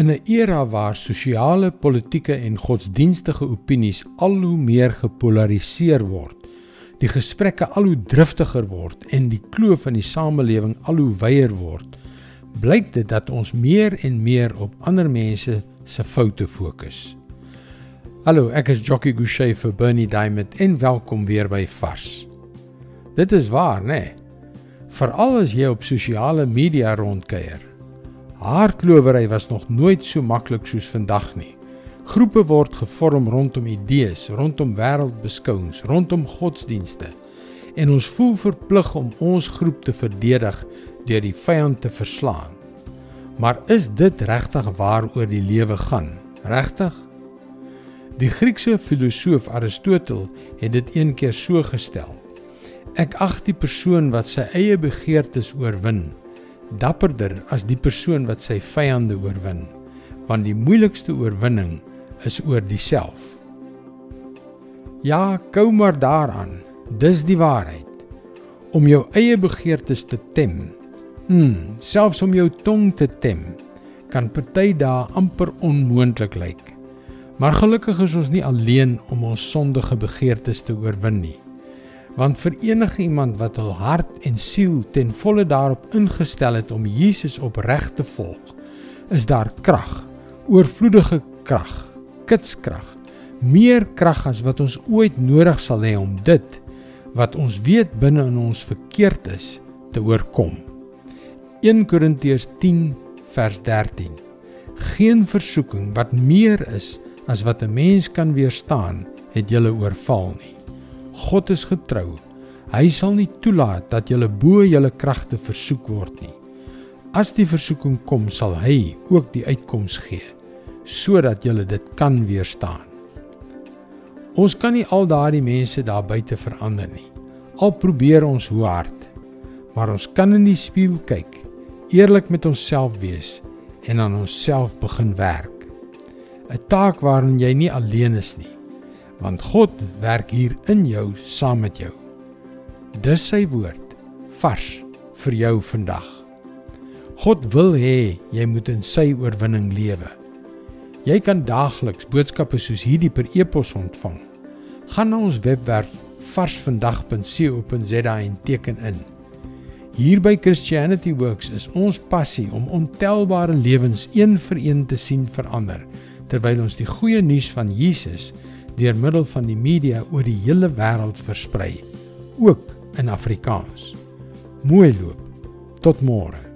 In 'n era waar sosiale, politieke en godsdienstige opinies al hoe meer gepolariseer word, die gesprekke al hoe driftiger word en die kloof in die samelewing al hoe wyer word, blyk dit dat ons meer en meer op ander mense se foute fokus. Hallo, ek is Jockey Gouchee vir Bernie Diamond en welkom weer by Vars. Dit is waar, né? Nee? Veral as jy op sosiale media rondkuier. Haarklowery was nog nooit so maklik soos vandag nie. Groepe word gevorm rondom idees, rondom wêreldbeskouings, rondom godsdienste. En ons voel verplig om ons groep te verdedig deur die vyand te verslaan. Maar is dit regtig waaroor die lewe gaan? Regtig? Die Griekse filosoof Aristoteles het dit een keer so gestel: Ek ag die persoon wat sy eie begeertes oorwin dapperder as die persoon wat sy vyande oorwin, want die moeilikste oorwinning is oor diself. Ja, kou maar daaraan. Dis die waarheid. Om jou eie begeertes te tem. Hm, selfs om jou tong te tem, kan party dae amper onmoontlik lyk. Maar gelukkig is ons nie alleen om ons sondige begeertes te oorwin nie want vir enige iemand wat hul hart en siel ten volle daarop ingestel het om Jesus opreg te volg, is daar krag, oorvloedige krag, kitskrag, meer krag as wat ons ooit nodig sal hê om dit wat ons weet binne in ons verkeerd is te oorkom. 1 Korintiërs 10 vers 13. Geen versoeking wat meer is as wat 'n mens kan weerstaan, het julle oorval nie. God is getrou. Hy sal nie toelaat dat jy bo jou kragte versoek word nie. As die versoeking kom, sal hy ook die uitkoms gee sodat jy dit kan weerstaan. Ons kan nie al daardie mense daar buite verander nie. Al probeer ons hoe hard, maar ons kan in die spieël kyk, eerlik met onsself wees en aan onsself begin werk. 'n Taak waarin jy nie alleen is nie want God werk hier in jou saam met jou. Dis sy woord vars vir jou vandag. God wil hê jy moet in sy oorwinning lewe. Jy kan daagliks boodskappe soos hierdie per e-pos ontvang. Gaan na ons webwerf varsvandag.co.za en teken in. Hier by Christianity Works is ons passie om ontelbare lewens een vir een te sien verander terwyl ons die goeie nuus van Jesus deur middel van die media oor die hele wêreld versprei, ook in Afrikaans. Mooi loop. Tot môre.